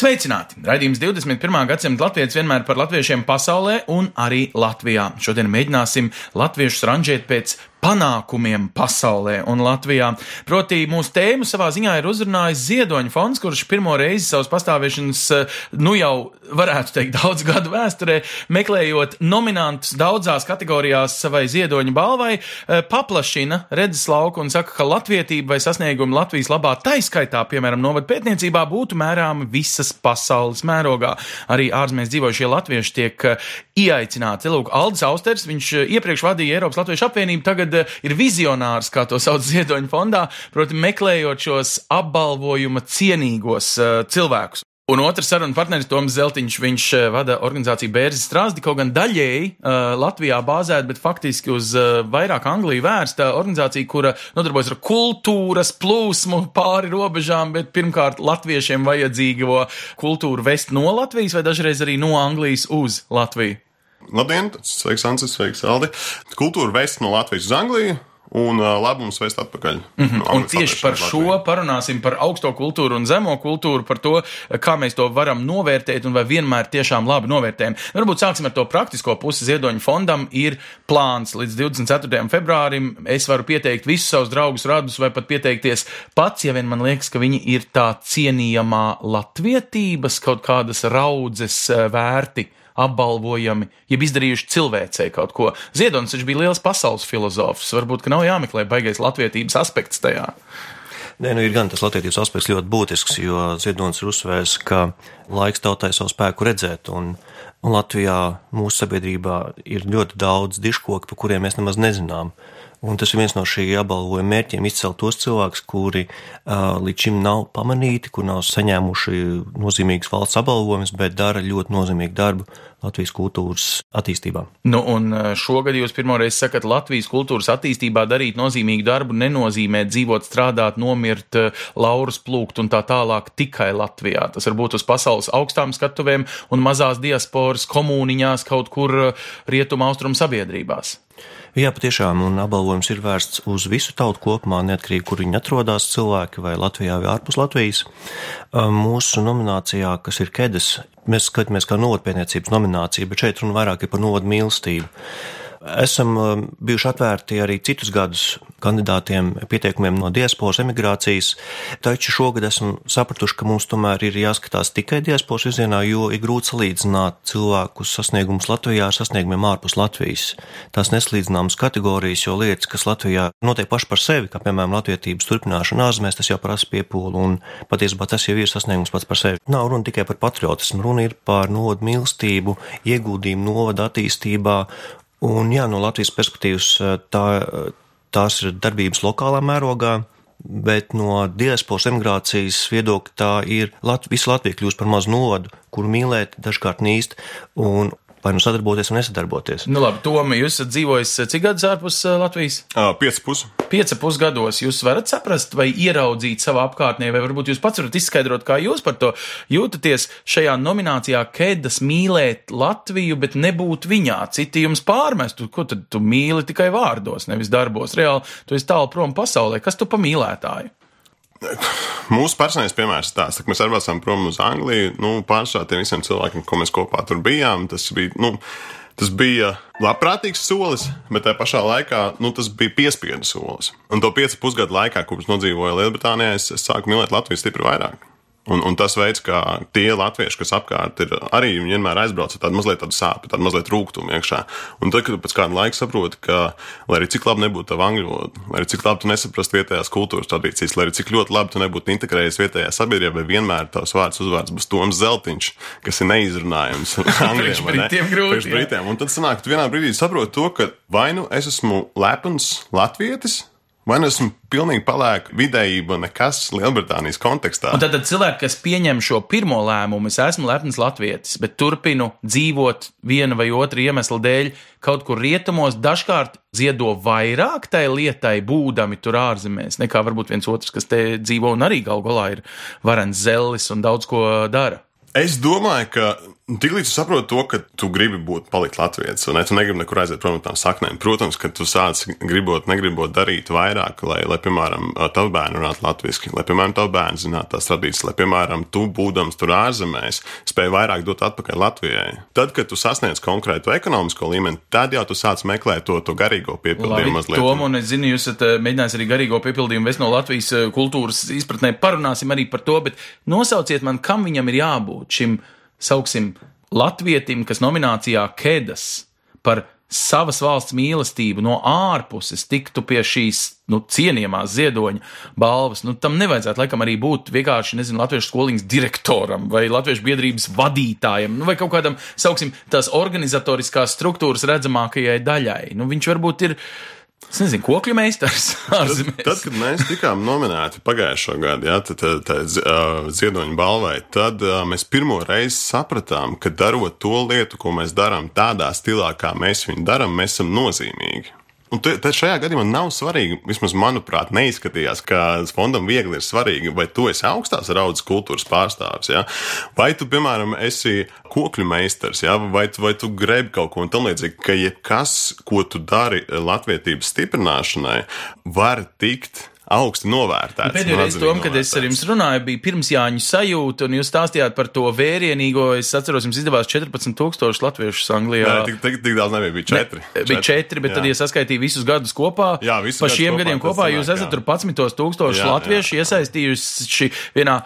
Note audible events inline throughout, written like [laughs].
Sveicināti! Raidījums 21. gadsimta latvijas vienmēr par latviešiem pasaulē un arī Latvijā. Šodien mēģināsim latviešus ranžēt pēc panākumiem pasaulē un Latvijā. Proti, mūsu tēmu savā ziņā ir uzrunājis Ziedoņa fonds, kurš pirmo reizi savas pastāvēšanas, nu jau varētu teikt, daudz gadu vēsturē, meklējot nominantus daudzās kategorijās savai Ziedoņa balvai, paplašina redzes lauku un saka, ka latvietība vai sasniegumi Latvijas labā taiskaitā, piemēram, novad pētniecībā, būtu mērāmi visas pasaules mērogā. Arī ārzemēs dzīvojušie latvieši tiek ieaicināti. Lūk, Aldis Austers, viņš iepriekš vadīja Eiropas Latviešu apvienību, tagad ir vizionārs, kā to sauc [laughs] Ziedoņa fondā, proti meklējot šos apbalvojuma cienīgos uh, cilvēkus. Un otrs sarunu partneris Toms Zeltiņš, viņš vada organizāciju Bērzes strāzdi, kaut gan daļēji uh, Latvijā bāzēta, bet faktiski uz uh, vairāk Angliju vērsta organizācija, kura nodarbojas ar kultūras plūsmu pāri robežām, bet pirmkārt latviešiem vajadzīgo kultūru vest no Latvijas vai dažreiz arī no Anglijas uz Latviju. Labdien, sveiks, Ansis, sveiks, Aldi. Kultūra vēst no Latvijas uz Angliju. Un uh, labums vēst atpakaļ. Mm -hmm. Un tieši par šo parunāsim, par augsto kultūru un zemo kultūru, par to, kā mēs to varam novērtēt un vai vienmēr tiešām labi novērtējam. Varbūt sāksim ar to praktisko pusi. Ziedoņa fondam ir plāns līdz 24. februārim. Es varu pieteikt visus savus draugus, radus vai pat pieteikties pats, ja vien man liekas, ka viņi ir tā cienījamā latvietības kaut kādas raudzes vērti apbalvojami, jeb izdarījuši cilvēcei kaut ko. Ziedonis bija liels pasaules filozofs. Varbūt, ka nav jāmeklē baigais latvietības aspekts tajā. Nē, nu ir gan tas latviedzības aspekts ļoti būtisks, jo Ziedonis ir uzsvērs, ka laiks tautai savu spēku redzēt, un, un Latvijā mūsu sabiedrībā ir ļoti daudz diškoku, par kuriem mēs nemaz nezinām. Un tas ir viens no šī apbalvojuma mērķiem - izcelt tos cilvēkus, kuri uh, līdz šim nav pamanīti, kur nav saņēmuši nozīmīgas valsts apbalvojumus, bet dara ļoti nozīmīgu darbu Latvijas kultūras attīstībā. Nu, un šogad jūs pirmoreiz sakat, Latvijas kultūras attīstībā darīt nozīmīgu darbu nenozīmē dzīvot, strādāt, nomirt, laurus plūkt un tā tālāk tikai Latvijā. Tas var būt uz pasaules augstām skatuvēm un mazās diasporas komuniņās kaut kur rietuma austrumu sabiedrībās. Jā, patiešām, un apbalvojums ir vērsts uz visu tautu kopumā, neatkarīgi, kur viņi atrodas, cilvēki vai Latvijā vai ārpus Latvijas. Mūsu nominācijā, kas ir Kedas, mēs skatāmies kā novadpētniecības nominācija, bet šeit runa vairāk ir par novadu mīlestību. Esam bijuši atvērti arī citus gadus kandidātiem pieteikumiem no diasporas emigrācijas, taču šogad esam sapratuši, ka mums tomēr ir jāskatās tikai diasporas virzienā, jo ir grūti salīdzināt cilvēku sasniegumus Latvijā ar sasniegumiem ārpus Latvijas. Tās neslīdzināmas kategorijas, jo lietas, kas Latvijā notiek paši par sevi, kā piemēram latvietības turpināšana ārzemēs, tas jau prasa piepūli, un patiesībā tas jau ir sasniegums pats par sevi. Nav runa tikai par patriotismu, runa ir par novadu mīlestību, ieguldījumu novada attīstībā, Un, jā, no Latvijas perspektīvas tā, tās ir darbības lokālā mērogā, bet no diasporas emigrācijas viedokļa tā ir Lat visa Latvija kļūst par mazu novadu, kuru mīlēt dažkārt nīst. Un, vai nu sadarboties vai nesadarboties. Nu, labi, Tomi, jūs esat dzīvojis cik gadus ārpus Latvijas? Uh, pieci pusi. Pieci pusgados. Jūs varat saprast vai ieraudzīt savā apkārtnē, vai varbūt jūs pats varat izskaidrot, kā jūs par to jūtaties šajā nominācijā Kedas mīlēt Latviju, bet nebūt viņā. Citi jums pārmestu, ko tad tu mīli tikai vārdos, nevis darbos. Reāli, tu esi tālu prom pasaulē. Kas tu pa mīlētāju? Mūsu personīgais piemērs ir tāds, ka mēs atbraucām prom uz Angliju. Nu, pārsvarā tiem visiem cilvēkiem, ko mēs kopā tur bijām, tas bija. Nu, Tas bija labprātīgs solis, bet tajā pašā laikā nu, tas bija piespiedu solis. Un to piecu pusgadu laikā, kopš nodzīvoju Lielbritānijā, es, es sāku mīlēt Latviju stipri vairāk. Un, un tas veids, kā tie latvieši, kas apkārt ir, arī vienmēr aizbrauc ar tādu mazliet tādu sāpju, tādu mazliet rūkumu iekšā. Un tad, kad pēc kāda laika saproti, ka, lai arī cik labi nebūtu tava angļu valoda, lai arī cik labi tu nesaprastu vietējās kultūras tradīcijas, lai arī cik ļoti labi tu nebūtu integrējies vietējā sabiedrībā, vienmēr tavs vārds uzvārds būs Toms Zeltiņš, kas ir neizrunājams [laughs] grūti. Britiem. Un tad sanāk, tu vienā brīdī saproti to, ka vai nu es esmu lepns latvietis, nu esmu pilnīgi palēka vidējība, nekas Lielbritānijas kontekstā. Un tad, tad cilvēki, kas pieņem šo pirmo lēmumu, es esmu lepns latvietis, bet turpinu dzīvot viena vai otra iemesla dēļ kaut kur rietumos, dažkārt ziedo vairāk tai lietai, būdami tur ārzemēs, nekā varbūt viens otrs, kas te dzīvo un arī gal galā ir varens zelis un daudz ko dara. Es domāju, ka tiklīdz tu saproti to, ka tu gribi būt palikt latvijas, un ne, tu negribi nekur aiziet prom no tām saknēm. Protams, ka tu sāc gribot, negribot darīt vairāk, lai, lai piemēram, tavu bērnu runātu latviešu, lai, piemēram, tavu bērnu zinātu tās tradīcijas, lai, piemēram, tu būdams tur ārzemēs, spēj vairāk dot atpakaļ Latvijai. Tad, kad tu sasniedz konkrētu ekonomisko līmeni, tad jau tu sāc meklēt to, to garīgo piepildījumu mazliet. Tom, un es zinu, jūs esat eh, mēģinājis arī garīgo piepildījumu vest no Latvijas eh, kultūras izpratnē. Parunāsim arī par to, bet nosauciet man, kam viņam ir jābūt šim, sauksim, latvietim, kas nominācijā Kedas par savas valsts mīlestību no ārpuses tiktu pie šīs nu, cienījamās ziedoņa balvas. Nu, tam nevajadzētu laikam arī būt vienkārši, nezinu, latviešu skoliņas direktoram vai latviešu biedrības vadītājam, nu, vai kaut kādam, sauksim, tās organizatoriskās struktūras redzamākajai daļai. Nu, viņš varbūt ir Es nezinu, kokļu meistars. [laughs] Tad, tad, kad mēs tikām nominēti pagājušo gadu, ja, tad, tad, tad uh, ziedoņa balvai, tad uh, mēs pirmo reizi sapratām, ka darot to lietu, ko mēs darām tādā stilā, kā mēs viņu darām, mēs esam nozīmīgi. Un tad šajā gadījumā nav svarīgi, vismaz manuprāt, neizskatījās, ka fondam viegli ir svarīgi, vai tu esi augstās raudzes kultūras pārstāvis, ja? vai tu, piemēram, esi kokļu meistars, ja? vai, tu, vai tu grebi kaut ko tam līdzīgu, ka jebkas, ko tu dari latvietības stiprināšanai, var tikt augsti novērtēts. Pēdējo reizi, Tom, kad es ar jums runāju, bija pirms Jāņu sajūta, un jūs stāstījāt par to vērienīgo. Es atceros, jums izdevās 14,000 latviešu Anglijā. Nē, tik, tik, tik daudz nebija, bija 4. Ne, bija 4, bet jā. tad, ja saskaitīja visus gadus kopā, jā, pa šiem gadiem kopā, kopā jūs esat jā. tur 11,000 latviešu iesaistījuši vienā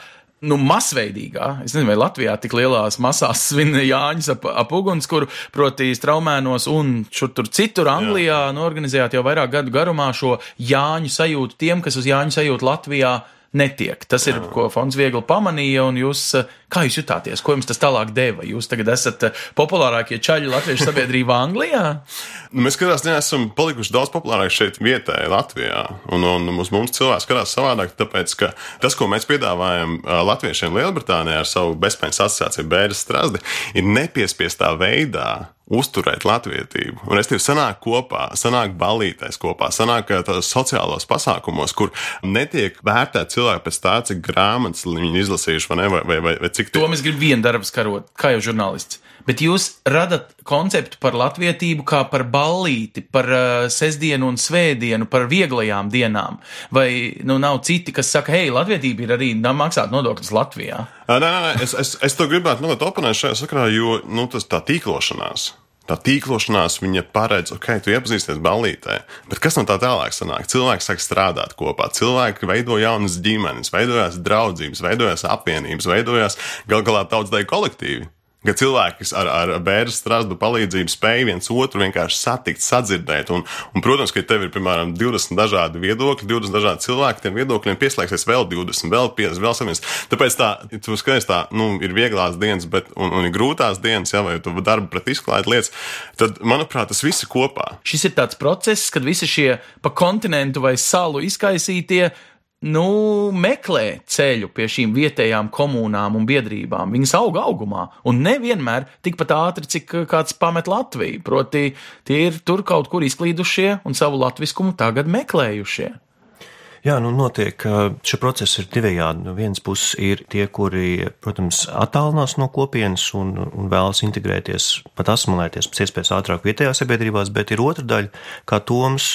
nu, masveidīgā, es nezinu, vai Latvijā tik lielās masās svin Jāņus ap, ap ugunskura, proti straumēnos un šur tur citur Anglijā, Jā. nu, organizējāt jau vairāk gadu garumā šo Jāņu sajūtu tiem, kas uz Jāņu sajūtu Latvijā netiek. Tas ir, ko fonds viegli pamanīja, un jūs, kā jūs jutāties, ko jums tas tālāk deva? Jūs tagad esat populārākie čaļi latviešu sabiedrībā Anglijā? [laughs] Nu, mēs katrā ziņā esam palikuši daudz populārāki šeit vietējā Latvijā, un, un mums, mums cilvēks skatās savādāk, tāpēc, ka tas, ko mēs piedāvājam latviešiem Lielbritānijā ar savu bezpējas asociāciju Bēras strasti, ir nepiespiestā veidā uzturēt latvietību. Un es tev sanāku kopā, sanāku balīties kopā, sanāku tādos sociālos pasākumos, kur netiek vērtēt cilvēki pēc tā, cik grāmatas viņi izlasījuši, vai, ne, vai, vai, vai, vai cik. To mēs gribam vienu darbu skarot, kā jau žurnālists. Bet jūs radat konceptu par latvietību kā par ballīti, par uh, sestdienu un svētdienu, par vieglajām dienām. Vai nu, nav citi, kas saka, hei, latvietība ir arī maksāt nodokļus Latvijā? Nē, nē, nē, es, es, es to gribētu nu, oponēt šajā sakrā, jo nu, tas tā tīklošanās. Tā tīklošanās viņa paredz, ok, tu iepazīsties ballītē, bet kas no tā tālāk sanāk? Cilvēki sāk strādāt kopā, cilvēki veido jaunas ģimenes, veidojās draudzības, veidojās apvienības, veidojās gal galā tautsdeju kolektīvi. Ka cilvēki ar, ar bērnu strādu palīdzību spēj viens otru vienkārši satikt, sadzirdēt. Un, un, protams, ka tev ir, piemēram, 20 dažādi viedokļi, 20 dažādi cilvēki, tiem viedokļiem pieslēgsies vēl 20, vēl 50, vēl 7. Tāpēc tā, tu skaties, tā, nu, ir vieglās dienas, bet, un, un ir grūtās dienas, ja, vai tu darbi pret izklaidu lietas, tad, manuprāt, tas viss ir kopā. Šis ir tāds process, kad visi šie pa kontinentu vai salu izkaisītie nu, meklē ceļu pie šīm vietējām komunām un biedrībām. Viņas auga augumā, un nevienmēr tikpat ātri, cik kāds pamet Latviju. Proti, tie ir tur kaut kur izklīdušie un savu latviskumu tagad meklējušie. Jā, nu notiek, šie procesi ir divējādi. No vienas puses ir tie, kuri, protams, attālinās no kopienas un, un vēlas integrēties, pat asimilēties pēc iespējas ātrāk vietējās sabiedrībās, bet ir otra daļa, kā Toms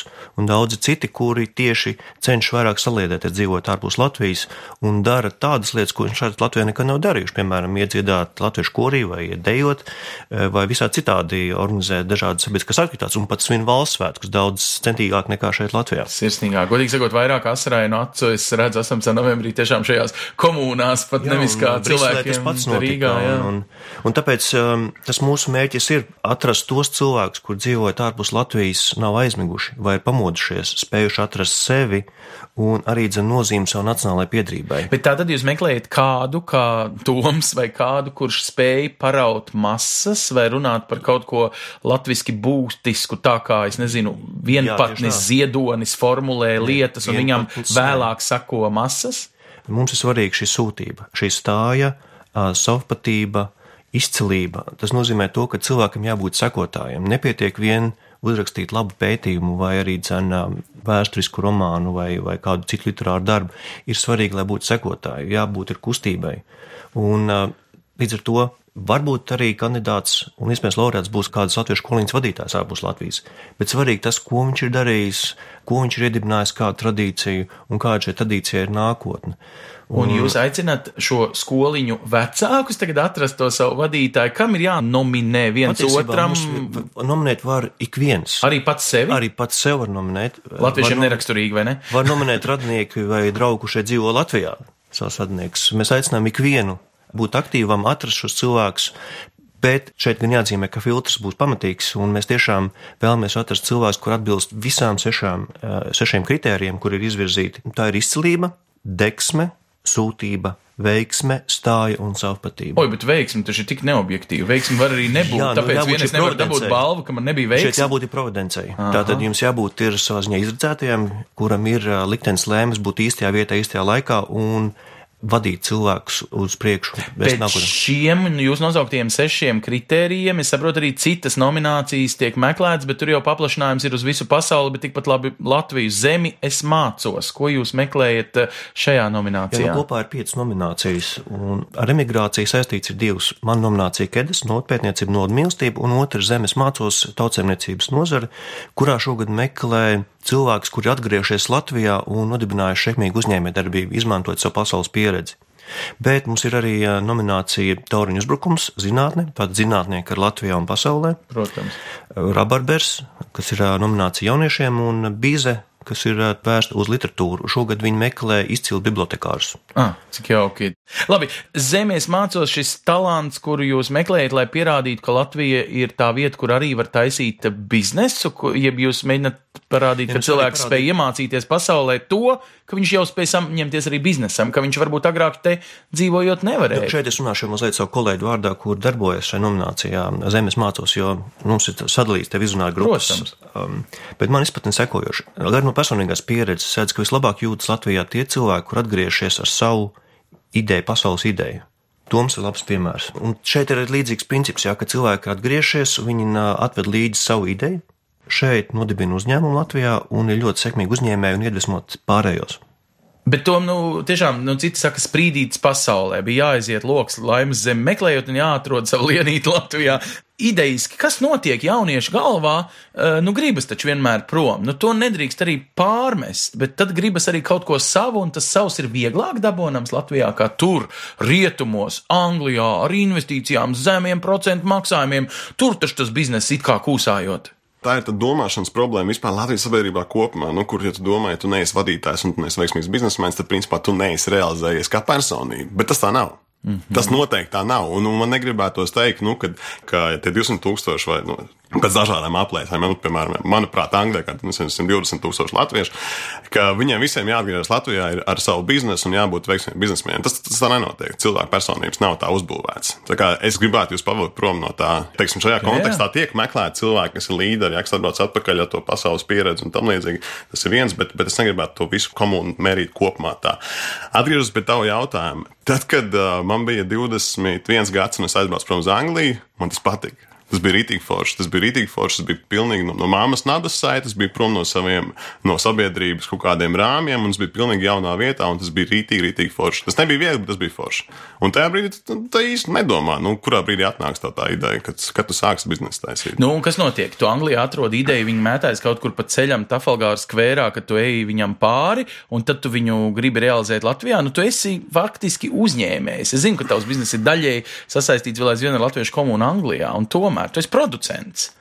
un daudzi citi, kuri tieši cenšas vairāk saliedēties, dzīvot ārpus Latvijas un dara tādas lietas, ko viņš šeit Latvijā nekad nav darījuši. Piemēram, iedziedāt latviešu korī vai dejot, vai visā citādi organizēt dažādas sabiedriskas aktivitātes un pat svin valsts svētkus daudz centīgāk nekā šeit Latvijā. Sirsnīgāk, godīgi sakot, vairāk asrainu acu. Es redzu, 18. novembrī tiešām šajās komunās, pat jā, nevis kā cilvēkiem tas pats notika, Rīgā. Jā. Un, un, tāpēc um, tas mūsu mērķis ir atrast tos cilvēkus, kur dzīvojot ārpus Latvijas, nav aizmiguši vai ir pamodušies, spējuši atrast sevi un arī dzen nozīmi savu nacionālajai piedrībai. Bet tā tad jūs meklējat kādu, kā Toms vai kādu, kurš spēj paraut masas vai runāt par kaut ko latviski būtisku, tā kā, es nezinu, vienpatnis ziedonis formulē lietas un viņam vēlāk sako masas? Mums ir svarīga šī sūtība, šī stāja, savpatība, izcilība. Tas nozīmē to, ka cilvēkam jābūt sekotājiem. Nepietiek vien uzrakstīt labu pētījumu vai arī dzenā vēsturisku romānu vai, vai kādu citu literāru darbu. Ir svarīgi, lai būtu sekotāji, jābūt ir kustībai. Un līdz ar to varbūt arī kandidāts un iespējams laureāts būs kāds latviešu kolīnas vadītājs ārpus Latvijas. Bet svarīgi tas, ko viņš ir darījis, ko viņš ir iedibinājis, kādu tradīciju un kāda šī tradīcija ir nākotne. Un jūs aicināt šo skoliņu vecākus tagad atrast to savu vadītāju, kam ir jānominē viens otram. Nominēt var ik viens. Arī pats sevi? Arī pats sev var nominēt. Latviešiem neraksturīgi, vai ne? Var nominēt radinieki vai draugu, kurš šeit dzīvo Latvijā, savus radniekus. Mēs aicinām ikvienu būt aktīvam, atrast šos cilvēkus. Bet šeit gan jāatzīmē, ka filtrs būs pamatīgs, un mēs tiešām vēlamies atrast cilvēkus, kur atbilst visām sešām, sešiem kritērijiem, kur ir izvirzīti. Tā ir izcilība, deksme, sūtība, veiksme, stāja un savpatība. Oi, bet veiksme taču ir tik neobjektīva. Veiksme var arī nebūt. Jā, nu, tāpēc vien es nevaru dabūt balvu, ka man nebija veiksme. Šeit jābūt providencei. Tātad jums jābūt ir savā ziņā izredzētajam, kuram ir liktenis lēmas būt īstajā vietā, īstajā laikā un vadīt cilvēkus uz priekšu. Pēc šiem jūs nosauktiem sešiem kritērijiem, es saprotu, arī citas nominācijas tiek meklētas, bet tur jau paplašinājums ir uz visu pasauli, bet tikpat labi Latvijas zemi es mācos. Ko jūs meklējat eh, šajā nominācijā? Jā, nu, kopā ir piecas nominācijas, un ar emigrāciju saistīts ir divas. Man nominācija Kedas, notpētniecība, nodmīlestība, un otra zemes mācos tautsēmniecības nozare, kurā šogad meklē cilvēks, kuri atgriežies Latvijā un nodibinājuši sekmīgu uzņēmējdarbību, izmantojot savu pasaules pieredzi. Bet mums ir arī nominācija Tauriņu uzbrukums, zinātne, tāda zinātnieka ar Latvijā un pasaulē. Protams. Rabarbers, kas ir nominācija jauniešiem, un Bīze, kas ir vērsta uz literatūru. Šogad viņi meklē izcilu bibliotekārus. Ah, cik jauki. Labi, zemēs mācos šis talants, kuru jūs meklējat, lai pierādītu, ka Latvija ir tā vieta, kur arī var taisīt biznesu, jeb jūs mēģināt parādīt, ka cilvēks spēj iemācīties pasaulē to, ka viņš jau spēj saņemties arī biznesam, ka viņš varbūt agrāk te dzīvojot nevarēja. Jā, šeit es runāšu mazliet savu kolēģu vārdā, kur darbojas šajā nominācijā Zemes mācos, jo mums ir sadalīts te vizionāri grupas. Protams. Um, bet man izpratne sekojoši. Gan no personīgās pieredzes redz, ka vislabāk jūtas Latvijā tie cilvēki, kur atgriežies ar savu ideju, pasaules ideju. Toms ir labs piemērs. Un šeit ir līdzīgs princips, jā, ka cilvēki atgriežies, viņi atved līdzi savu ideju, šeit nodibina uzņēmumu Latvijā un ir ļoti sekmīgi uzņēmēji un iedvesmot pārējos. Bet tom, nu, tiešām, nu, citi saka, sprīdītas pasaulē. Bija jāaiziet lokus laimes zem, meklējot un jāatrod savu lienīti Latvijā. Idejiski, kas notiek jauniešu galvā, nu, gribas taču vienmēr prom. Nu, to nedrīkst arī pārmest, bet tad gribas arī kaut ko savu, un tas savs ir vieglāk dabonams Latvijā kā tur, rietumos, Anglijā, ar investīcijām, zemiem procentu maksājumiem. Tur taču tas bizness it kā kūsājot. Tā ir domāšanas problēma vispār Latvijas sabiedrībā kopumā, nu, kur, ja tu domā, ja tu neesi vadītājs un tu neesi veiksmīgs biznesmenis, tad, principā, tu neesi realizējies kā personība. Bet tas tā nav. Mm -hmm. Tas noteikti tā nav. Un, un man negribētos teikt, nu, kad, ka tie 200 tūkstoši vai nu, pēc dažādām aplēsēm, nu, piemēram, manuprāt, Anglijā, kad nu, 120 tūkstoši latviešu, ka viņiem visiem jāatgriežas Latvijā ar, savu biznesu un jābūt veiksmīgiem biznesmenim. Tas, tas tā nenotiek. Cilvēku personības nav tā uzbūvēts. Tā kā es gribētu jūs pavilkt prom no tā, teiksim, šajā kontekstā jā. tiek meklēti cilvēki, kas ir līderi, kas atbrauc atpakaļ ar to pasaules pieredzi un tam līdzīgi. Tas ir viens, bet, bet es negribētu to visu komunu mērīt kopumā tā. Atgriežos pie tavu jautājumu. Tad, kad uh, man bija 21 gads un es aizbraucu prom uz Angliju, man tas patika. Tas bija rītīgi forši. Tas bija rītīgi forši. Tas bija pilnīgi no, no māmas nadas saites, bija prom no saviem, no sabiedrības kaut kādiem rāmjiem, un tas bija pilnīgi jaunā vietā, un tas bija rītīgi, rītīgi forši. Tas nebija viegli, bet tas bija forši. Un tajā brīdī tu tā īsti nedomā, nu, kurā brīdī atnāks tā, tā ideja, kad, kad tu sāksi biznesu taisīt. Nu, un kas notiek? Tu Anglijā atrod ideju, viņi mētājas kaut kur pa ceļam, Tafalgāra skvērā, kad tu ej viņam pāri, un tad tu viņu gribi realizēt Latvijā. Nu, tu esi faktiski uzņēmējs. Es zinu, ka tavs bizness ir daļēji sasaistīts vēl aizvien ar latviešu komunu Anglijā, un tomēr tu esi producents.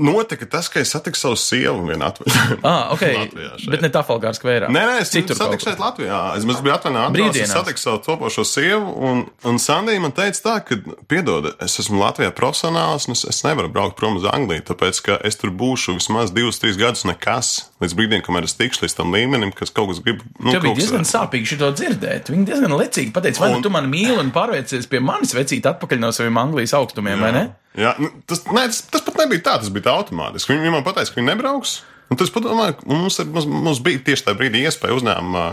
Notika tas, ka es satiku savu sievu vienā atvaļinājumā. [laughs] Ah, ok. [laughs] Latvijā šeit. Bet ne Trafalgāra skverā. Nē, nē, es citur. satiku šeit Latvijā. Es mums biju atvaļinājumā, Brīvdienās. es satiku savu topošo sievu, un, un Sandija man teica tā, ka, piedod, es esmu Latvijā profesionāls, un es, es nevaru braukt prom uz Angliju, tāpēc, ka es tur būšu vismaz divus, trīs gadus nekas, līdz brīdim, kamēr es tikšu līdz tam līmenim, kas kaut kas grib, nu, Tev bija diezgan sāpīgi šo dzirdēt. Viņi diezgan lecīgi pateica, vai nu Un- tu mani mīli un pārvērcies pie manis vecīt atpakaļ no saviem Anglijas augstumiem, vai ne? Jā, nu, tas, ne, tas, tas pat nebija tā, tas bija automātiski. Viņi, man teica, ka viņi nebrauks. Un tas, padomāju, mums, ir- mums, mums bija tieši tajā brīdī iespēja uzņēmumā,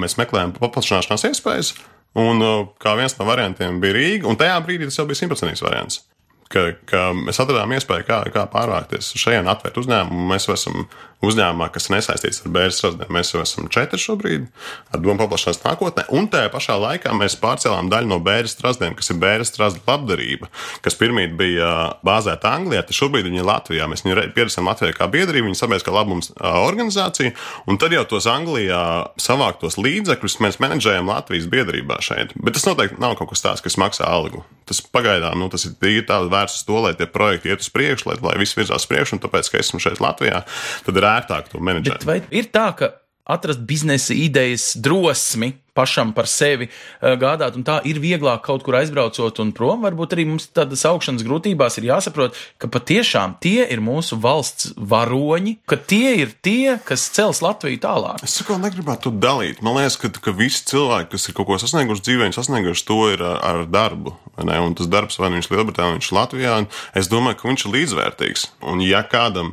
mēs meklējām paplašināšanās iespējas, un kā viens no variantiem bija Rīga, un tajā brīdī tas jau bija simtprocentīgs variants. Ka, ka mēs atradām iespēju, kā, kā pārvākties šeit, atvērt uzņēmumu. Mēs esam uzņēmumā, kas nesaistīts ar bērnu strādājumu. Mēs jau esam četri šobrīd, ar domu paplašināties nākotnē. Un tajā pašā laikā mēs pārcēlām daļu no bērnu strādājuma, kas ir bērnu strādājuma labdarība, kas pirmīt bija bāzēta Anglijā, tad šobrīd viņi ir Latvijā. Mēs viņu pieredzam Latvijā kā biedrību, viņa sabiedriskā labums organizācija. Un tad jau tos Anglijā savāktos līdzekļus mēs menedžējam Latvijas biedrībā šeit. Bet tas noteikti nav kaut kas tāds, kas maksā algu. Tas pagaidām nu, tas ir tīri vērsts uz to, lai tie projekti iet uz priekšu, lai, lai viss virzās uz priekšu. Un tāpēc, ka esmu šeit Latvijā, tad ir ērtāk to menedžēt. Bet vai ir tā, ka atrast biznesa idejas drosmi pašam par sevi eh, gādāt, un tā ir vieglāk kaut kur aizbraucot un prom? Varbūt arī mums tādas augšanas grūtībās ir jāsaprot, ka patiešām tie ir mūsu valsts varoņi, ka tie ir tie, kas cels Latviju tālāk. Es saku, negribētu to dalīt. Man liekas, ka, ka visi cilvēki, kas ir kaut ko sasnieguši dzīvē, sasnieguši to ir ar, ar darbu. vai ne? Un tas darbs, vai nu viņš ir Lielbritānijā, vai viņš ir Latvijā, un es domāju, ka viņš ir līdzvērtīgs. Un ja kādam,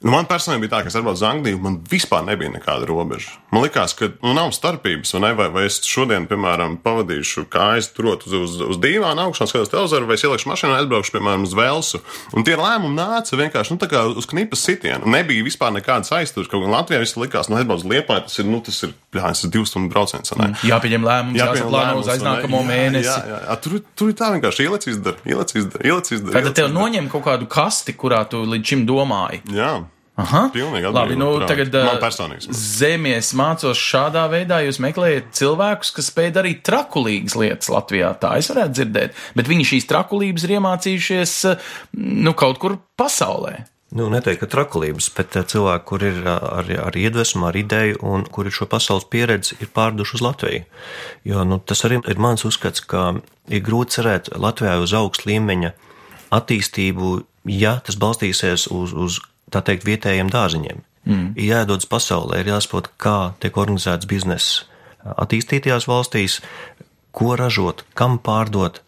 nu, man personīgi bija tā, ka es atbraucu uz Angliju, man vispār nebija nekāda robeža. Man liekas, ka nu, nav starpības, vai, ne? vai, vai es šodien, piemēram, pavadīšu kājas turot uz, uz, uz dīvāna augšā, skatos televizoru, vai es ielikšu mašīnā aizbraukšu, piemēram, uz Velsu. Un tie lēmumi nāca vienkārši nu, uz knipas sitienu. Nebija vispār nekādas aizturas. Kaut gan Latvijā viss likās, nu, aizbraukt uz Liepāju, tas ir, nu, tas ir, jā, tas ir divas stundu brauciens. ne? Jāpieņem lēmums, jāsaplāno lēmums, uz aiznākamo ne? mēnesi. Jā, jā, jā. Tur, tur ir tā vienkārši ielicis izdara, ielicis izdara, ielicis izdara. Tad tev noņem kaut kādu kasti, kurā tu līdz šim domāji. Jā, Aha. pilnīgi Labi, nu atbildīgi, tagad man personīgi. zemies mācos šādā veidā. Jūs meklējat cilvēkus, kas spēj darīt trakulīgas lietas Latvijā. Tā es varētu dzirdēt. Bet viņi šīs trakulības ir iemācījušies nu, kaut kur pasaulē. Nu, neteiktu, ka trakulības, bet cilvēki, kur ir ar, ar iedvesmu, ar ideju un kuri šo pasaules pieredzi ir pārduši uz Latviju. Jo nu, tas arī ir mans uzskats, ka ir grūti cerēt Latvijā uz augstu līmeņa attīstību, ja tas balstīsies uz, uz tā teikt, vietējiem dārziņiem. Mm. Ir jādodas pasaulē, ir jāsaprot, kā tiek organizēts bizness attīstītajās valstīs, ko ražot, kam pārdot,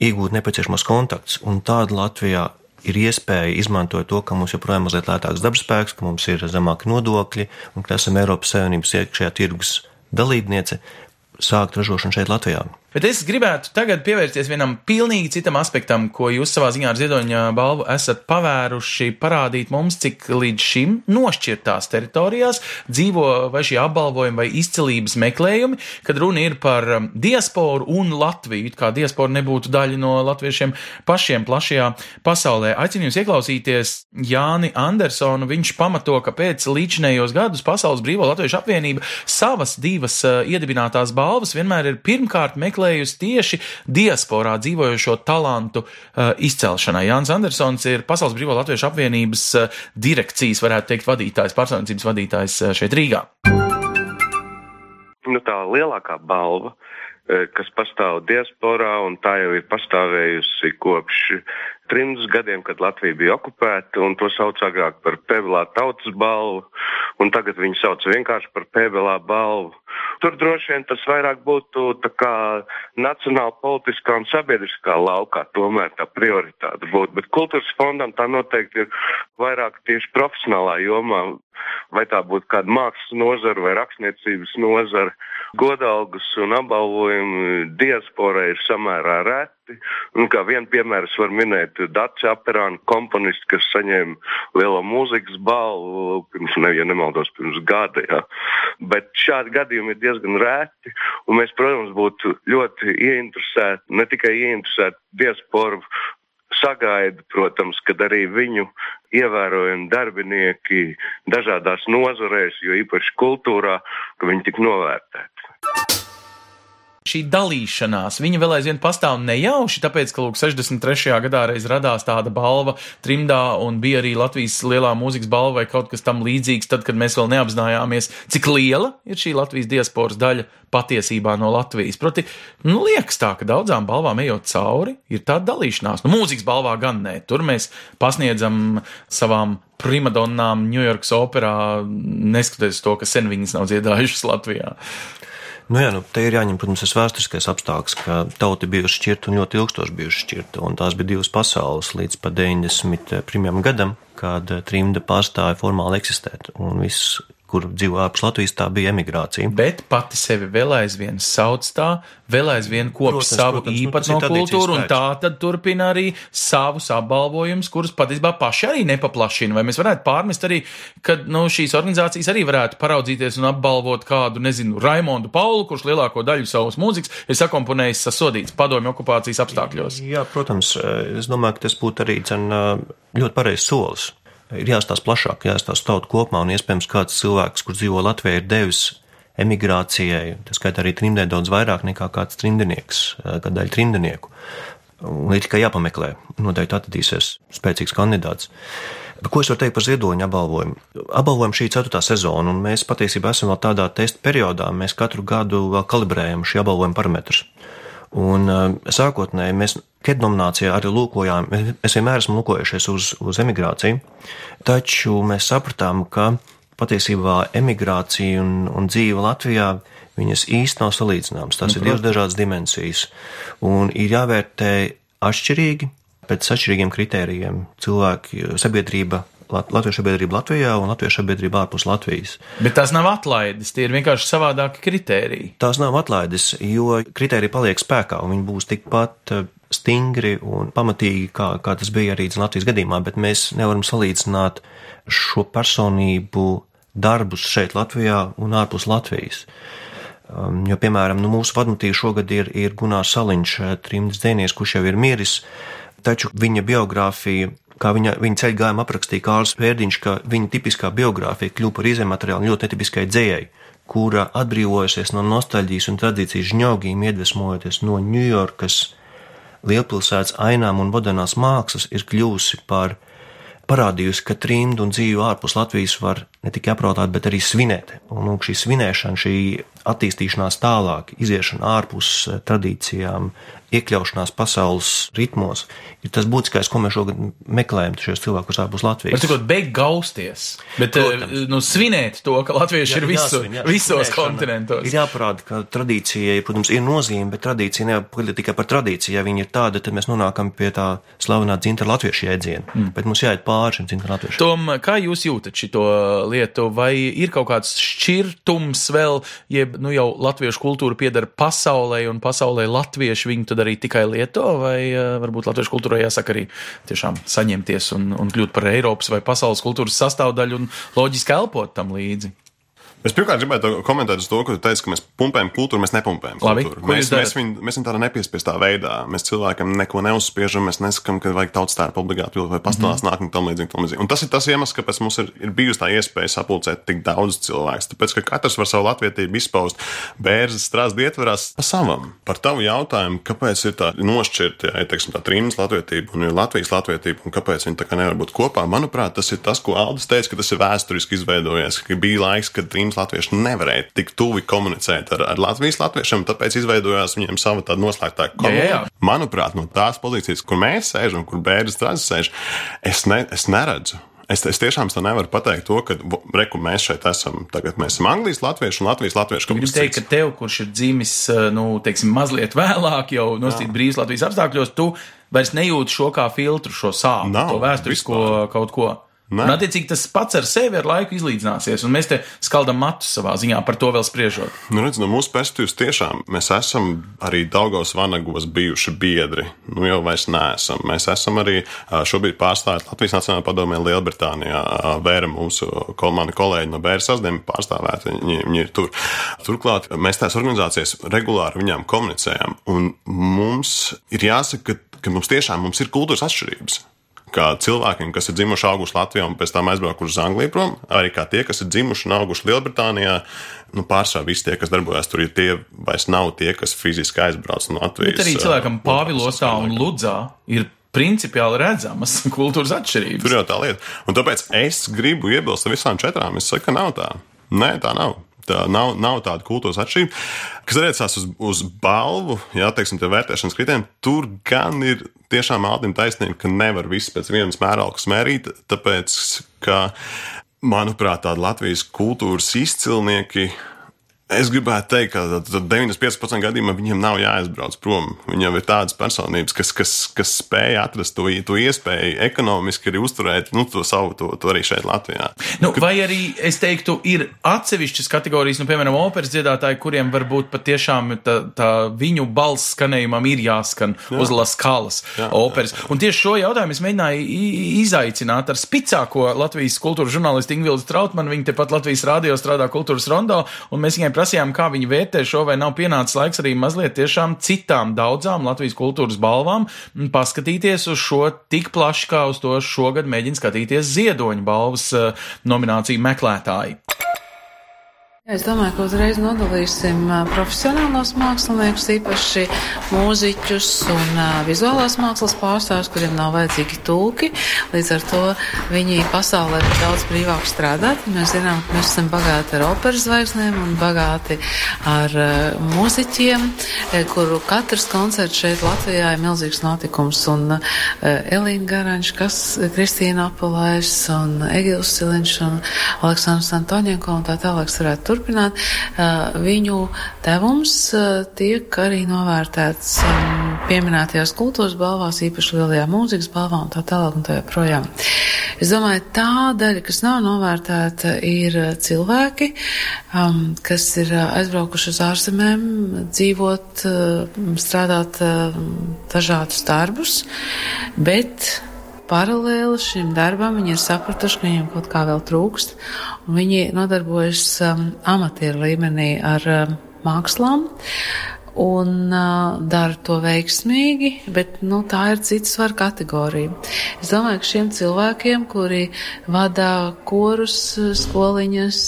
iegūt nepieciešamos kontaktus. Un tāda Latvijā ir iespēja izmantot to, ka mums joprojām ir mazliet lētāks dabasspēks, ka mums ir zemāki nodokļi un ka esam Eiropas Savienības iekšējā tirgus dalībniece, sākt ražošanu šeit Latvijā. Bet es gribētu tagad pievērsties vienam pilnīgi citam aspektam, ko jūs savā ziņā ar Ziedoņa balvu esat pavēruši, parādīt mums, cik līdz šim nošķirtās teritorijās dzīvo vai šie apbalvojumi vai izcelības meklējumi, kad runa ir par um, diasporu un Latviju, kā diaspora nebūtu daļa no latviešiem pašiem plašajā pasaulē. Aicinu jūs ieklausīties Jāni Andersonu, viņš pamato, ka pēc līdzinējos gadus Pasaules Brīvo Latviešu apvienība savas divas uh, iedibinātās balvas vienmēr ir pirmkārt meklējusi tieši diasporā dzīvojošo talantu uh, izcelšanai. Jānis Andersons ir Pasaules Brīvo Latviešu apvienības uh, direkcijas, varētu teikt, vadītājs, personības vadītājs uh, šeit Rīgā. nu, tā lielākā balva, kas pastāv diasporā, un tā jau ir pastāvējusi kopš trimdus gadiem, kad Latvija bija okupēta, un to sauc agrāk par Pēvelā tautas balvu, un tagad viņi sauc vienkārši par Pēvelā balvu. Tur droši vien tas vairāk būtu nacionāla politiskā un sabiedriskā laukā, tomēr tā prioritāte būtu, bet kultūras fondam tā noteikti ir vairāk tieši profesionālā jomā, vai tā būtu kāda mākslas nozara vai rakstniecības nozara. Godalgas un apbalvojumi diasporai ir samērā reti. Un kā vienu piemēru es varu minēt Dācis Aperāna komponists, kas saņēma lielo mūzikas balvu pirms, ne, ja nemaldos, pirms gada. Jā. Bet šādi gadījumi ir diezgan reti, un mēs, protams, būtu ļoti ieinteresēti, ne tikai ieinteresēti diasporu sagaida, protams, kad arī viņu ievērojami darbinieki dažādās nozarēs, jo īpaši kultūrā, ka viņi tik novērtēti. Šī dalīšanās, viņa vēl aizvien pastāv nejauši, tāpēc, ka, lūk, 63. gadā reiz radās tāda balva trimdā un bija arī Latvijas lielā mūzikas balva vai kaut kas tam līdzīgs, tad, kad mēs vēl neapzinājāmies, cik liela ir šī Latvijas diasporas daļa patiesībā no Latvijas. Proti, nu, liekas tā, ka daudzām balvām ejot cauri, ir tāda dalīšanās. Nu, mūzikas balvā gan nē, tur mēs pasniedzam savām primadonnām Ņujorkas operā, neskatoties to, ka sen viņas nav dziedājušas Latvijā. Nu jā, nu, te ir jāņem, protams, tas vēsturiskais apstākļus, ka tauta bija šķirta un ļoti ilgstoši bijuši šķirta. Un tās bija divas pasaules līdz pat 91. gadam, kad trimda pārstāja formāli eksistēt. Un viss kur dzīvo ārpus Latvijas, tā bija emigrācija. Bet pati sevi vēl aizvien sauc tā, vēl aizvien kop protams, savu protams, īpatno nu, kultūru, un tā tad turpina arī savus apbalvojumus, kurus patiesībā paši arī nepaplašina. Vai mēs varētu pārmest arī, ka nu, šīs organizācijas arī varētu paraudzīties un apbalvot kādu, nezinu, Raimondu Paulu, kurš lielāko daļu savas mūzikas ir sakomponējis sasodīts padomju okupācijas apstākļos? Jā, protams, es domāju, ka tas būtu arī dzen, ļoti pareizs solis ir jāstāsta plašāk, jāstāsta tautu kopumā, un iespējams kāds cilvēks, kurš dzīvo Latvijā, ir devis emigrācijai, tas skaitā arī trimdē daudz vairāk nekā kāds trimdinieks, kāda daļa trimdinieku. Un ir tikai jāpameklē, noteikti atradīsies spēcīgs kandidāts. Bet ko es varu teikt par ziedoņa apbalvojumu? Apbalvojam šī ceturtā sezona, un mēs patiesībā esam vēl tādā testa periodā. Mēs katru gadu vēl kalibrējam šī apbalvojuma parametrus. Un sākotnēji mēs KED nominācijā arī lūkojām, mēs vienmēr esam lūkojušies uz, uz emigrāciju, taču mēs sapratām, ka patiesībā emigrācija un, un dzīve Latvijā viņas īsti nav salīdzināmas. Nu, ir divas dažādas dimensijas un ir jāvērtē atšķirīgi pēc atšķirīgiem kritērijiem. Cilvēki, sabiedrība Latviešu sabiedrība Latvijā un Latviešu sabiedrība ārpus Latvijas. Bet tās nav atlaides, tie ir vienkārši savādāki kritēriji. Tās nav atlaides, jo kritēriji paliek spēkā un viņi būs tikpat eh, stingri un pamatīgi, kā, kā tas bija arī Latvijas gadījumā, bet mēs nevaram salīdzināt šo personību darbus šeit Latvijā un ārpus Latvijas. Um, jo, piemēram, nu, mūsu vadmatīva šogad ir, ir Gunārs Saliņš, eh, trimds dēnieks, kurš jau ir miris, taču viņa biogrāfija kā viņa, viņa ceļa gājuma aprakstīja Kārls Pērdiņš, ka viņa tipiskā biogrāfija kļūpa par izējumateriālu ļoti netipiskai dzējai, kura atbrīvojusies no nostalģijas un tradīcijas žņaugiem, iedvesmojoties no Ņujorkas lielpilsētas ainām un modernās mākslas, ir kļūsi par parādījusi, ka trimdu un dzīvi ārpus Latvijas var ne tikai apraudāt, bet arī svinēt. Un, un šī svinēšana, šī attīstīšanās tālāk, iziešana ārpus eh, tradīcijām, iekļaušanās pasaules ritmos, ir tas būtiskais, ko mēs šogad meklējam šos cilvēkus ārpus Latvijas. Tas ir beig gausties, bet eh, Protams. nu, svinēt to, ka latvieši jā, ir visu, jāsvin, jāsvin, visos kontinentos. Ir jāparāda, ka tradīcijai, protams, ir nozīme, bet tradīcija neapgalina tikai par tradīciju. Ja viņa ir tāda, tad mēs nonākam pie tā slavenā dzinta latviešu jēdziena. Mm. Bet mums jāiet pāri šim dzinta latviešu. Tom, kā jūs jūtat šito lietu? Vai ir kaut kāds šķirtums vēl, jeb nu jau latviešu kultūra piedara pasaulē un pasaulē latvieši viņu tad arī tikai lieto, vai uh, varbūt latviešu kultūrai jāsaka arī tiešām saņemties un, un kļūt par Eiropas vai pasaules kultūras sastāvdaļu un loģiski elpot tam līdzi? Es pirmkārt gribētu komentēt uz to, ka tu teici, ka mēs pumpējam kultūru, mēs nepumpējam Labi, kultūru. Mēs, mēs, viņu, mēs viņu tādā nepiespiestā veidā. Mēs cilvēkam neko neuzspiežam, mēs nesakām, ka vajag tautas tērpu obligāti vai pastāstīt mm. nākotnē tam līdzīgi, tam līdzīgi. Un tas ir tas iemesls, kāpēc mums ir, ir bijusi tā iespēja sapulcēt tik daudz cilvēku. Tāpēc, ka katrs var savu latvietību izpaust bērnas strāstu ietvarās pa savam. Par tavu jautājumu, kāpēc ir tā nošķirta, ja teiksim, tā trījums latvietība un Latvijas latvietība un kāpēc viņi tā kā nevar būt kopā, manuprāt, tas ir tas, ko Aldis teica, ka tas ir vēsturiski izveidojies, ka bija laiks, kad trījums latvieši nevarēja tik tuvi komunicēt ar, ar Latvijas latviešiem, tāpēc izveidojās viņiem sava tāda noslēgtā komunāla. Manuprāt, no tās pozīcijas, kur mēs sēžam, kur bērns strādā sēž, es, ne, es neredzu. Es, es tiešām nevaru pateikt, to, ka reku, mēs šeit esam. Tagad mēs esam Anglijas latvieši un Latvijas komunikācijas. Gribu teikt, ka tev, kurš ir dzimis, nu, teiksim, mazliet vēlāk, jau nostīt brīvs Latvijas apstākļos, tu vairs nejūti šo kā filtru, šo sāpju, to vēsturisko kaut ko. Ne? Un, attiecīgi, tas pats ar sevi ar laiku izlīdzināsies, un mēs te skaldam matus savā ziņā par to vēl spriežot. Nu, redz, no mūsu perspektīvas tiešām mēs esam arī Daugos Vanagos bijuši biedri. Nu, jau vairs neesam. Mēs esam arī šobrīd pārstāvēt Latvijas Nacionālajā padomē Lielbritānijā. Vēra mūsu kol, mani kolēģi no Bēras sasdiem pārstāvēt, viņi, viņi ir tur. Turklāt mēs tās organizācijas regulāri viņām komunicējam, un mums ir jāsaka, ka, ka mums tiešām mums ir kultūras atšķirības kā cilvēkiem, kas ir dzimuši auguši Latvijā un pēc tam aizbraukuši uz Angliju prom, arī kā tie, kas ir dzimuši un auguši Lielbritānijā. Nu, pārsvarā visi tie, kas darbojas tur, ir tie vairs nav tie, kas fiziski aizbrauc no Latvijas. Bet arī cilvēkam Pāvilostā un Ludzā ir principiāli redzamas [laughs] kultūras atšķirības. Tur jau tā lieta. Un tāpēc es gribu iebilst ar visām četrām. Es saku, ka nav tā. Nē, tā nav. Tā nav, nav tāda kultūras atšķirība, kas attiecās uz, uz balvu, jā, teiksim, tie vērtēšanas kritērijiem. Tur gan ir tiešām Aldim taisnība, ka nevar viss pēc vienas mēraukas mērīt, tāpēc, ka, manuprāt, tādi Latvijas kultūras izcilnieki Es gribētu teikt, ka 95% gadījumā viņiem nav jāaizbrauc prom. Viņam ir tādas personības, kas, kas, kas spēj atrast to, to iespēju ekonomiski arī uzturēt nu, to savu, to, to arī šeit Latvijā. Nu, vai arī es teiktu, ir atsevišķas kategorijas, nu, piemēram, operas dziedātāji, kuriem varbūt patiešām tā, tā viņu balss skanējumam ir jāskan jā. uz Laskalas operas. Jā, jā. Un tieši šo jautājumu es mēģināju izaicināt ar spicāko Latvijas kultūras žurnālistu Ingvildu Trautmanu. Viņa tepat Latvijas rādio strādā kultūras rondo, un mēs viņai prasījām, kā viņi vērtē šo, vai nav pienācis laiks arī mazliet tiešām citām daudzām Latvijas kultūras balvām paskatīties uz šo tik plaši, kā uz to šogad mēģina skatīties Ziedoņa balvas eh, nomināciju meklētāji. Es domāju, ka uzreiz nodalīsim profesionālos māksliniekus, īpaši mūziķus un vizuālās mākslas pārstāvjus, kuriem nav vajadzīgi tulki. Līdz ar to viņi pasaulē ir daudz brīvāk strādāt. Mēs zinām, ka mēs esam bagāti ar operas zvaigznēm un bagāti ar mūziķiem, kuru katrs koncerts šeit Latvijā ir milzīgs notikums. Un Elīna Garanš, kas Kristīna Apolais un Egils Siliņš un Aleksandrs Antoņenko un tā tālāk varētu turpināt turpināt, viņu devums tiek arī novērtēts pieminētajās kultūras balvās, īpaši lielajā mūzikas balvā un tā tālāk un tā joprojām. Es domāju, tā daļa, kas nav novērtēta, ir cilvēki, kas ir aizbraukuši uz ārzemēm, dzīvot, strādāt dažādus darbus, bet paralēli šim darbam viņi ir sapratuši, ka viņiem kaut kā vēl trūkst, un viņi nodarbojas um, amatieru līmenī ar um, mākslām un uh, dara to veiksmīgi, bet nu, tā ir cita svaru kategorija. Es domāju, ka šiem cilvēkiem, kuri vada korus, skoliņas,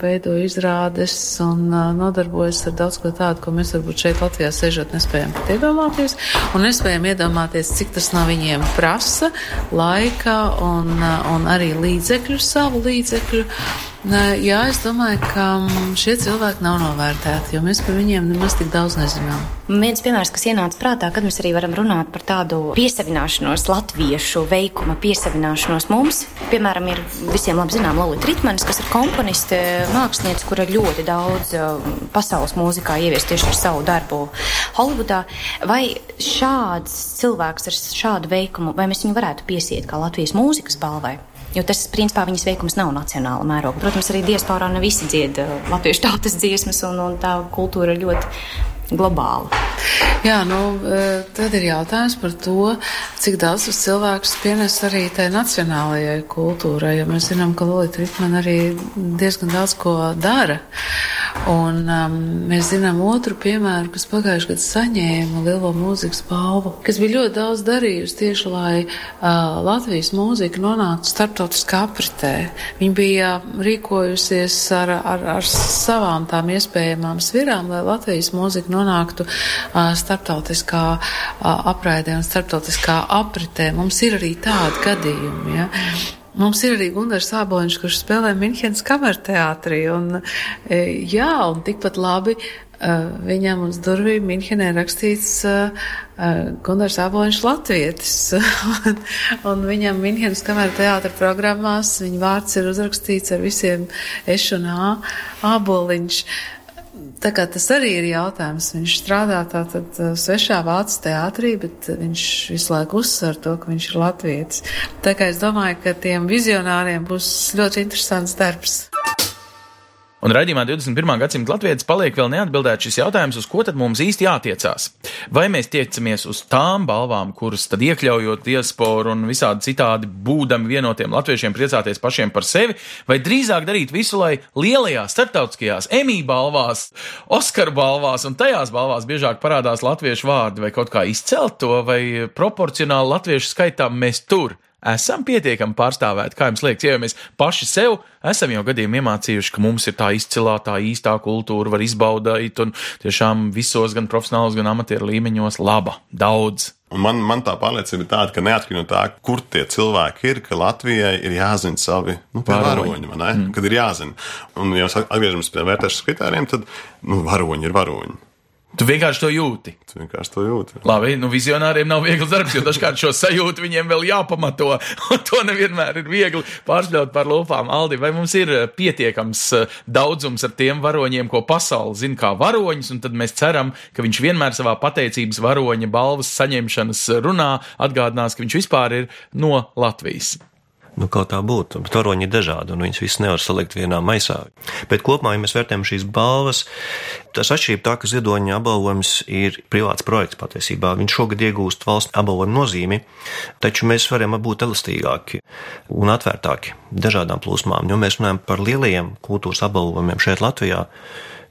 veido izrādes un uh, nodarbojas ar daudz ko tādu, ko mēs varbūt šeit Latvijā sežot nespējam pat iedomāties, un nespējam iedomāties, cik tas no viņiem prasa laika un, un arī līdzekļu, savu līdzekļu. Jā, es domāju, ka šie cilvēki nav novērtēti, jo mēs par viņiem nemaz tik daudz nezinām. Viens piemērs, kas ienāca prātā, kad mēs arī varam runāt par tādu piesavināšanos, latviešu veikuma piesavināšanos mums, piemēram, ir visiem labi zinām Lolita Ritmanis, kas ir komponiste, mākslinieca, kura ļoti daudz pasaules mūzikā ievies tieši ar savu darbu Holivudā. Vai šāds cilvēks ar šādu veikumu, vai mēs viņu varētu piesiet kā Latvijas mūzikas balvai? Jo tas, principā, viņas veikums nav nacionāla mēroga. Protams, arī diasporā ne visi dzied uh, latviešu tautas dziesmas, un, un tā kultūra ļoti globāla. Jā, nu, e, tad ir jautājums par to, cik daudz tas cilvēks pienes arī tai nacionālajai kultūrai, jo mēs zinām, ka Lolita Ritman arī diezgan daudz ko dara. Un um, mēs zinām otru piemēru, kas pagājušajā gadā saņēma lielo mūzikas balvu, kas bija ļoti daudz darījusi tieši, lai uh, Latvijas mūzika nonāktu starptautiskā apritē. Viņa bija rīkojusies ar, ar, ar savām tām iespējamām svirām, lai Latvijas mūzika nonāktu starptautiskā apraidē un starptautiskā apritē. Mums ir arī tādi gadījumi. Ja? Mums ir arī Gunārs Sāboņš, kurš spēlē Minhenes kamerteātrī. Un, jā, un tikpat labi viņam uz durvīm Minhenē rakstīts Gunārs Sāboņš Latvietis. [laughs] un, un viņam Minhenes kamerteātra programmās viņa vārds ir uzrakstīts ar visiem eš un ā, āboliņš. Tā kā tas arī ir jautājums. Viņš strādā tātad uh, svešā vācu teātrī, bet viņš visu laiku uzsver to, ka viņš ir latvietis. Tā kā es domāju, ka tiem vizionāriem būs ļoti interesants darbs. Un raidījumā 21. gadsimta latvijas paliek vēl neatbildēts šis jautājums, uz ko tad mums īsti jātiecās. Vai mēs tiecamies uz tām balvām, kuras tad iekļaujot diasporu un visādi citādi būdami vienotiem latviešiem priecāties pašiem par sevi, vai drīzāk darīt visu, lai lielajās starptautiskajās emī balvās, Oskar balvās un tajās balvās biežāk parādās latviešu vārdi, vai kaut kā izcelt to, vai proporcionāli latviešu skaitām mēs tur esam pietiekami pārstāvēti. Kā jums liekas, ja mēs paši sev esam jau gadiem iemācījuši, ka mums ir tā izcilā, tā īstā kultūra, var izbaudīt un tiešām visos, gan profesionālos, gan amatieru līmeņos, laba, daudz. Man, man tā pārliecība ir tāda, ka neatkarīgi no tā, kur tie cilvēki ir, ka Latvijai ir jāzina savi nu, varoņi? Mm. Kad ir jāzina. Un, ja atgriežamies pie vērtēšanas kritērijiem, tad nu, varoņi ir varoņi. Tu vienkārši to jūti. Tu vienkārši to jūti. Labi, nu vizionāriem nav viegls darbs, jo dažkārt šo sajūtu viņiem vēl jāpamato, [laughs] un to nevienmēr ir viegli pārspļaut par lūpām. Aldi, vai mums ir eh, pietiekams eh, daudzums ar tiem varoņiem, ko pasauli zina kā varoņus, un tad mēs ceram, ka viņš vienmēr savā pateicības varoņa balvas saņemšanas runā atgādinās, ka viņš vispār ir no Latvijas. Nu, kaut tā būtu, bet varoņi ir dažādi, un viņas visas nevar salikt vienā maisā. Bet kopumā, ja mēs vērtējam šīs balvas, tas atšķirība tā, ka ziedoņa apbalvojums ir privāts projekts patiesībā. Viņš šogad iegūst valsts apbalvojumu nozīmi, taču mēs varam būt elastīgāki un atvērtāki dažādām plūsmām, jo mēs runājam par lielajiem kultūras apbalvojumiem šeit Latvijā.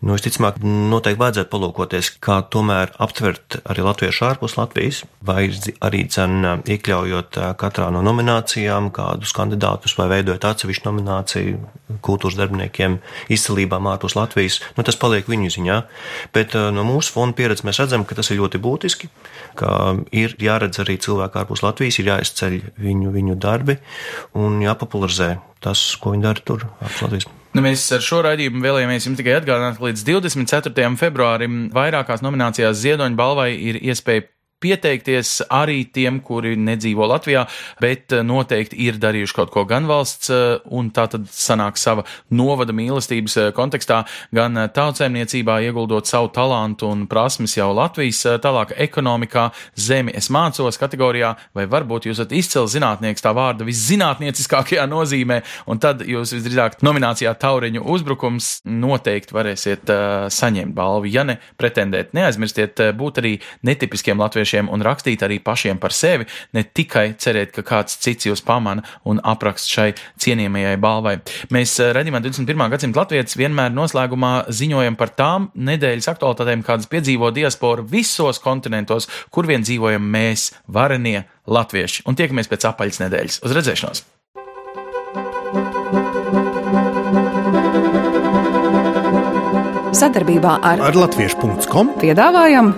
Nu, visticamāk, noteikti vajadzētu palūkoties, kā tomēr aptvert arī latviešu ārpus Latvijas, vai arī dzen iekļaujot katrā no nominācijām kādus kandidātus vai veidojot atsevišķu nomināciju kultūras darbiniekiem izcilībām ārpus Latvijas. Nu, tas paliek viņu ziņā, bet no mūsu fonda pieredzes mēs redzam, ka tas ir ļoti būtiski, ka ir jāredz arī cilvēki ārpus Latvijas, ir jāizceļ viņu, viņu darbi un jāpopularizē tas, ko viņi dara tur ārpus Latvijas. Nu, mēs ar šo raidījumu vēlējāmies jums tikai atgādināt, ka līdz 24. februārim vairākās nominācijās Ziedoņa balvai ir iespēja pieteikties arī tiem, kuri nedzīvo Latvijā, bet eh, noteikti ir darījuši kaut ko gan valsts, eh, un tā tad sanāk sava novada mīlestības eh, kontekstā, gan tautsēmniecībā ieguldot savu talantu un prasmes jau Latvijas tālāk ekonomikā, zemi es mācos kategorijā, vai varbūt jūs esat izcils zinātnieks tā vārda viszinātnieciskākajā nozīmē, un tad jūs visdrīzāk nominācijā Tauriņu uzbrukums noteikti varēsiet uh, saņemt balvu. Ja ne pretendēt, neaizmirstiet būt arī netipiskiem latviešiem latviešiem un rakstīt arī pašiem par sevi, ne tikai cerēt, ka kāds cits jūs pamana un aprakst šai cienījamajai balvai. Mēs redzam, 21. gadsimta latvietis vienmēr noslēgumā ziņojam par tām nedēļas aktualitātēm, kādas piedzīvo diaspora visos kontinentos, kur vien dzīvojam mēs, varenie latvieši. Un tiekamies pēc apaļas nedēļas. Uz redzēšanos! Sadarbībā ar, ar Latviešu.com piedāvājam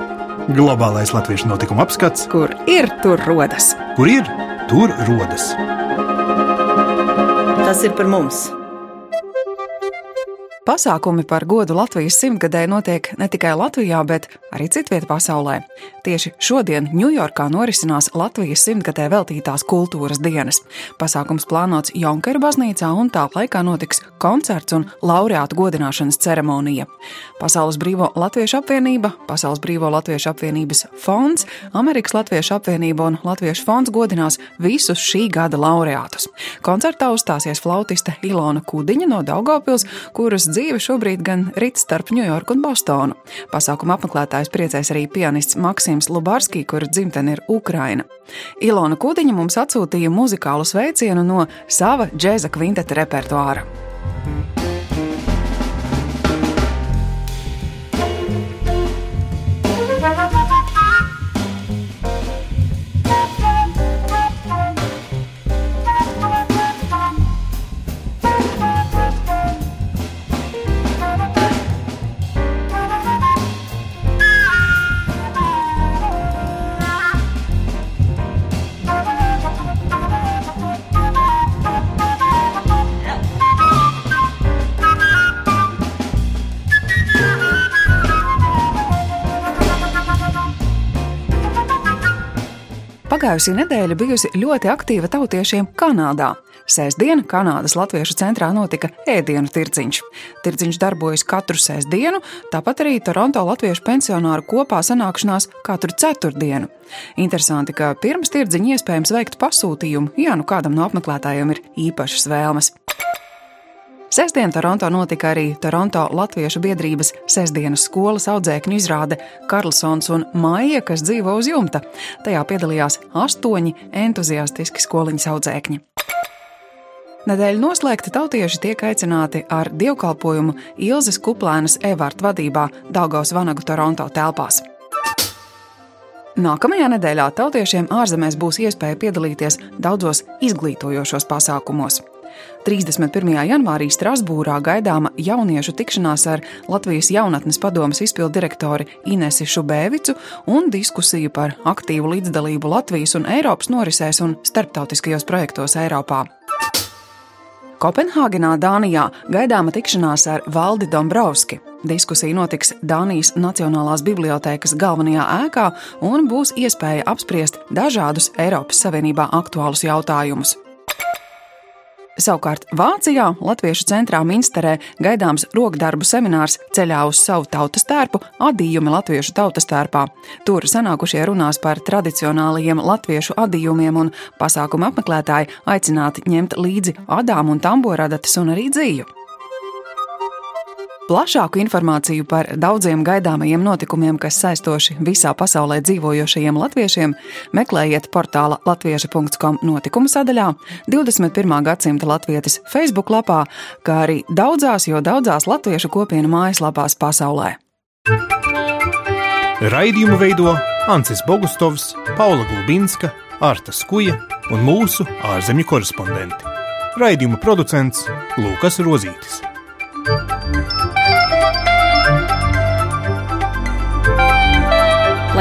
Globālais latviešu notikuma apskats, kur ir tur rodas. Kur ir tur rodas? Tas ir par mums! Pasākumi par godu Latvijas simtgadē notiek ne tikai Latvijā, bet arī citvietā pasaulē. Tieši šodien Ņujorkā norisinās Latvijas simtgadē veltītās kultūras dienas. Pasākums plānots Junkera baznīcā, un tā laikā notiks koncerts un laureātu godināšanas ceremonija. Pasaules Brīvo Latviešu apvienība, Pasaules Brīvo Latviešu apvienības fonds, Amerikas Latviešu apvienība un Latviešu fonds godinās visus šī gada laureātus. Koncertā uzstāsies flautiste Ilona Kudiņa no Daugopils, kuras dzīve šobrīd gan rit starp Ņujorku un Bostonu. Pasākuma apmeklētājs priecēs arī pianists Maksims Lubarskī, kura dzimtene ir Ukraina. Ilona Kudiņa mums atsūtīja muzikālu sveicienu no sava džēza kvinteta repertuāra. Pagājusī nedēļa bijusi ļoti aktīva tautiešiem Kanādā. Sēsdiena Kanādas Latviešu centrā notika ēdienu tirdziņš. Tirdziņš darbojas katru sēsdienu, tāpat arī Toronto Latviešu pensionāru kopā sanākšanās katru ceturtdienu. Interesanti, ka pirms tirdziņa iespējams veikt pasūtījumu, ja nu kādam no apmeklētājiem ir īpašas vēlmes. Sestdien Toronto notika arī Toronto Latviešu biedrības sestdienas skolas audzēkņu izrāde Karlsons un Maija, kas dzīvo uz jumta. Tajā piedalījās astoņi entuziastiski skoliņas audzēkņi. Nedēļa noslēgta tautieši tiek aicināti ar dievkalpojumu Ilzas Kuplēnas Evārta vadībā Daugavas Vanagu Toronto telpās. Nākamajā nedēļā tautiešiem ārzemēs būs iespēja piedalīties daudzos izglītojošos pasākumos. 31. janvārī Strasbūrā gaidāma jauniešu tikšanās ar Latvijas jaunatnes padomas izpildu direktori Inesi Šubēvicu un diskusiju par aktīvu līdzdalību Latvijas un Eiropas norisēs un starptautiskajos projektos Eiropā. Kopenhāgenā, Dānijā, gaidāma tikšanās ar Valdi Dombrovski. Diskusija notiks Dānijas Nacionālās bibliotēkas galvenajā ēkā un būs iespēja apspriest dažādus Eiropas Savienībā aktuālus jautājumus. Savukārt Vācijā, Latviešu centrā Minsterē, gaidāms rokdarbu seminārs ceļā uz savu tautas tērpu, adījumi Latviešu tautas tērpā. Tur sanākušie runās par tradicionālajiem latviešu adījumiem, un pasākuma apmeklētāji aicināti ņemt līdzi adām un tamboradatas un arī dzīvu. Plašāku informāciju par daudziem gaidāmajiem notikumiem, kas saistoši visā pasaulē dzīvojošajiem latviešiem, meklējiet portāla latvieša.com notikumu sadaļā, 21. gadsimta latvietis Facebook lapā, kā arī daudzās, jo daudzās latviešu kopienu mājaslapās pasaulē. Raidījumu veido Ancis Bogustovs, Paula Gulbinska, Arta Skuja un mūsu ārzemju korespondenti. Raidījuma producents Lukas Rozītis.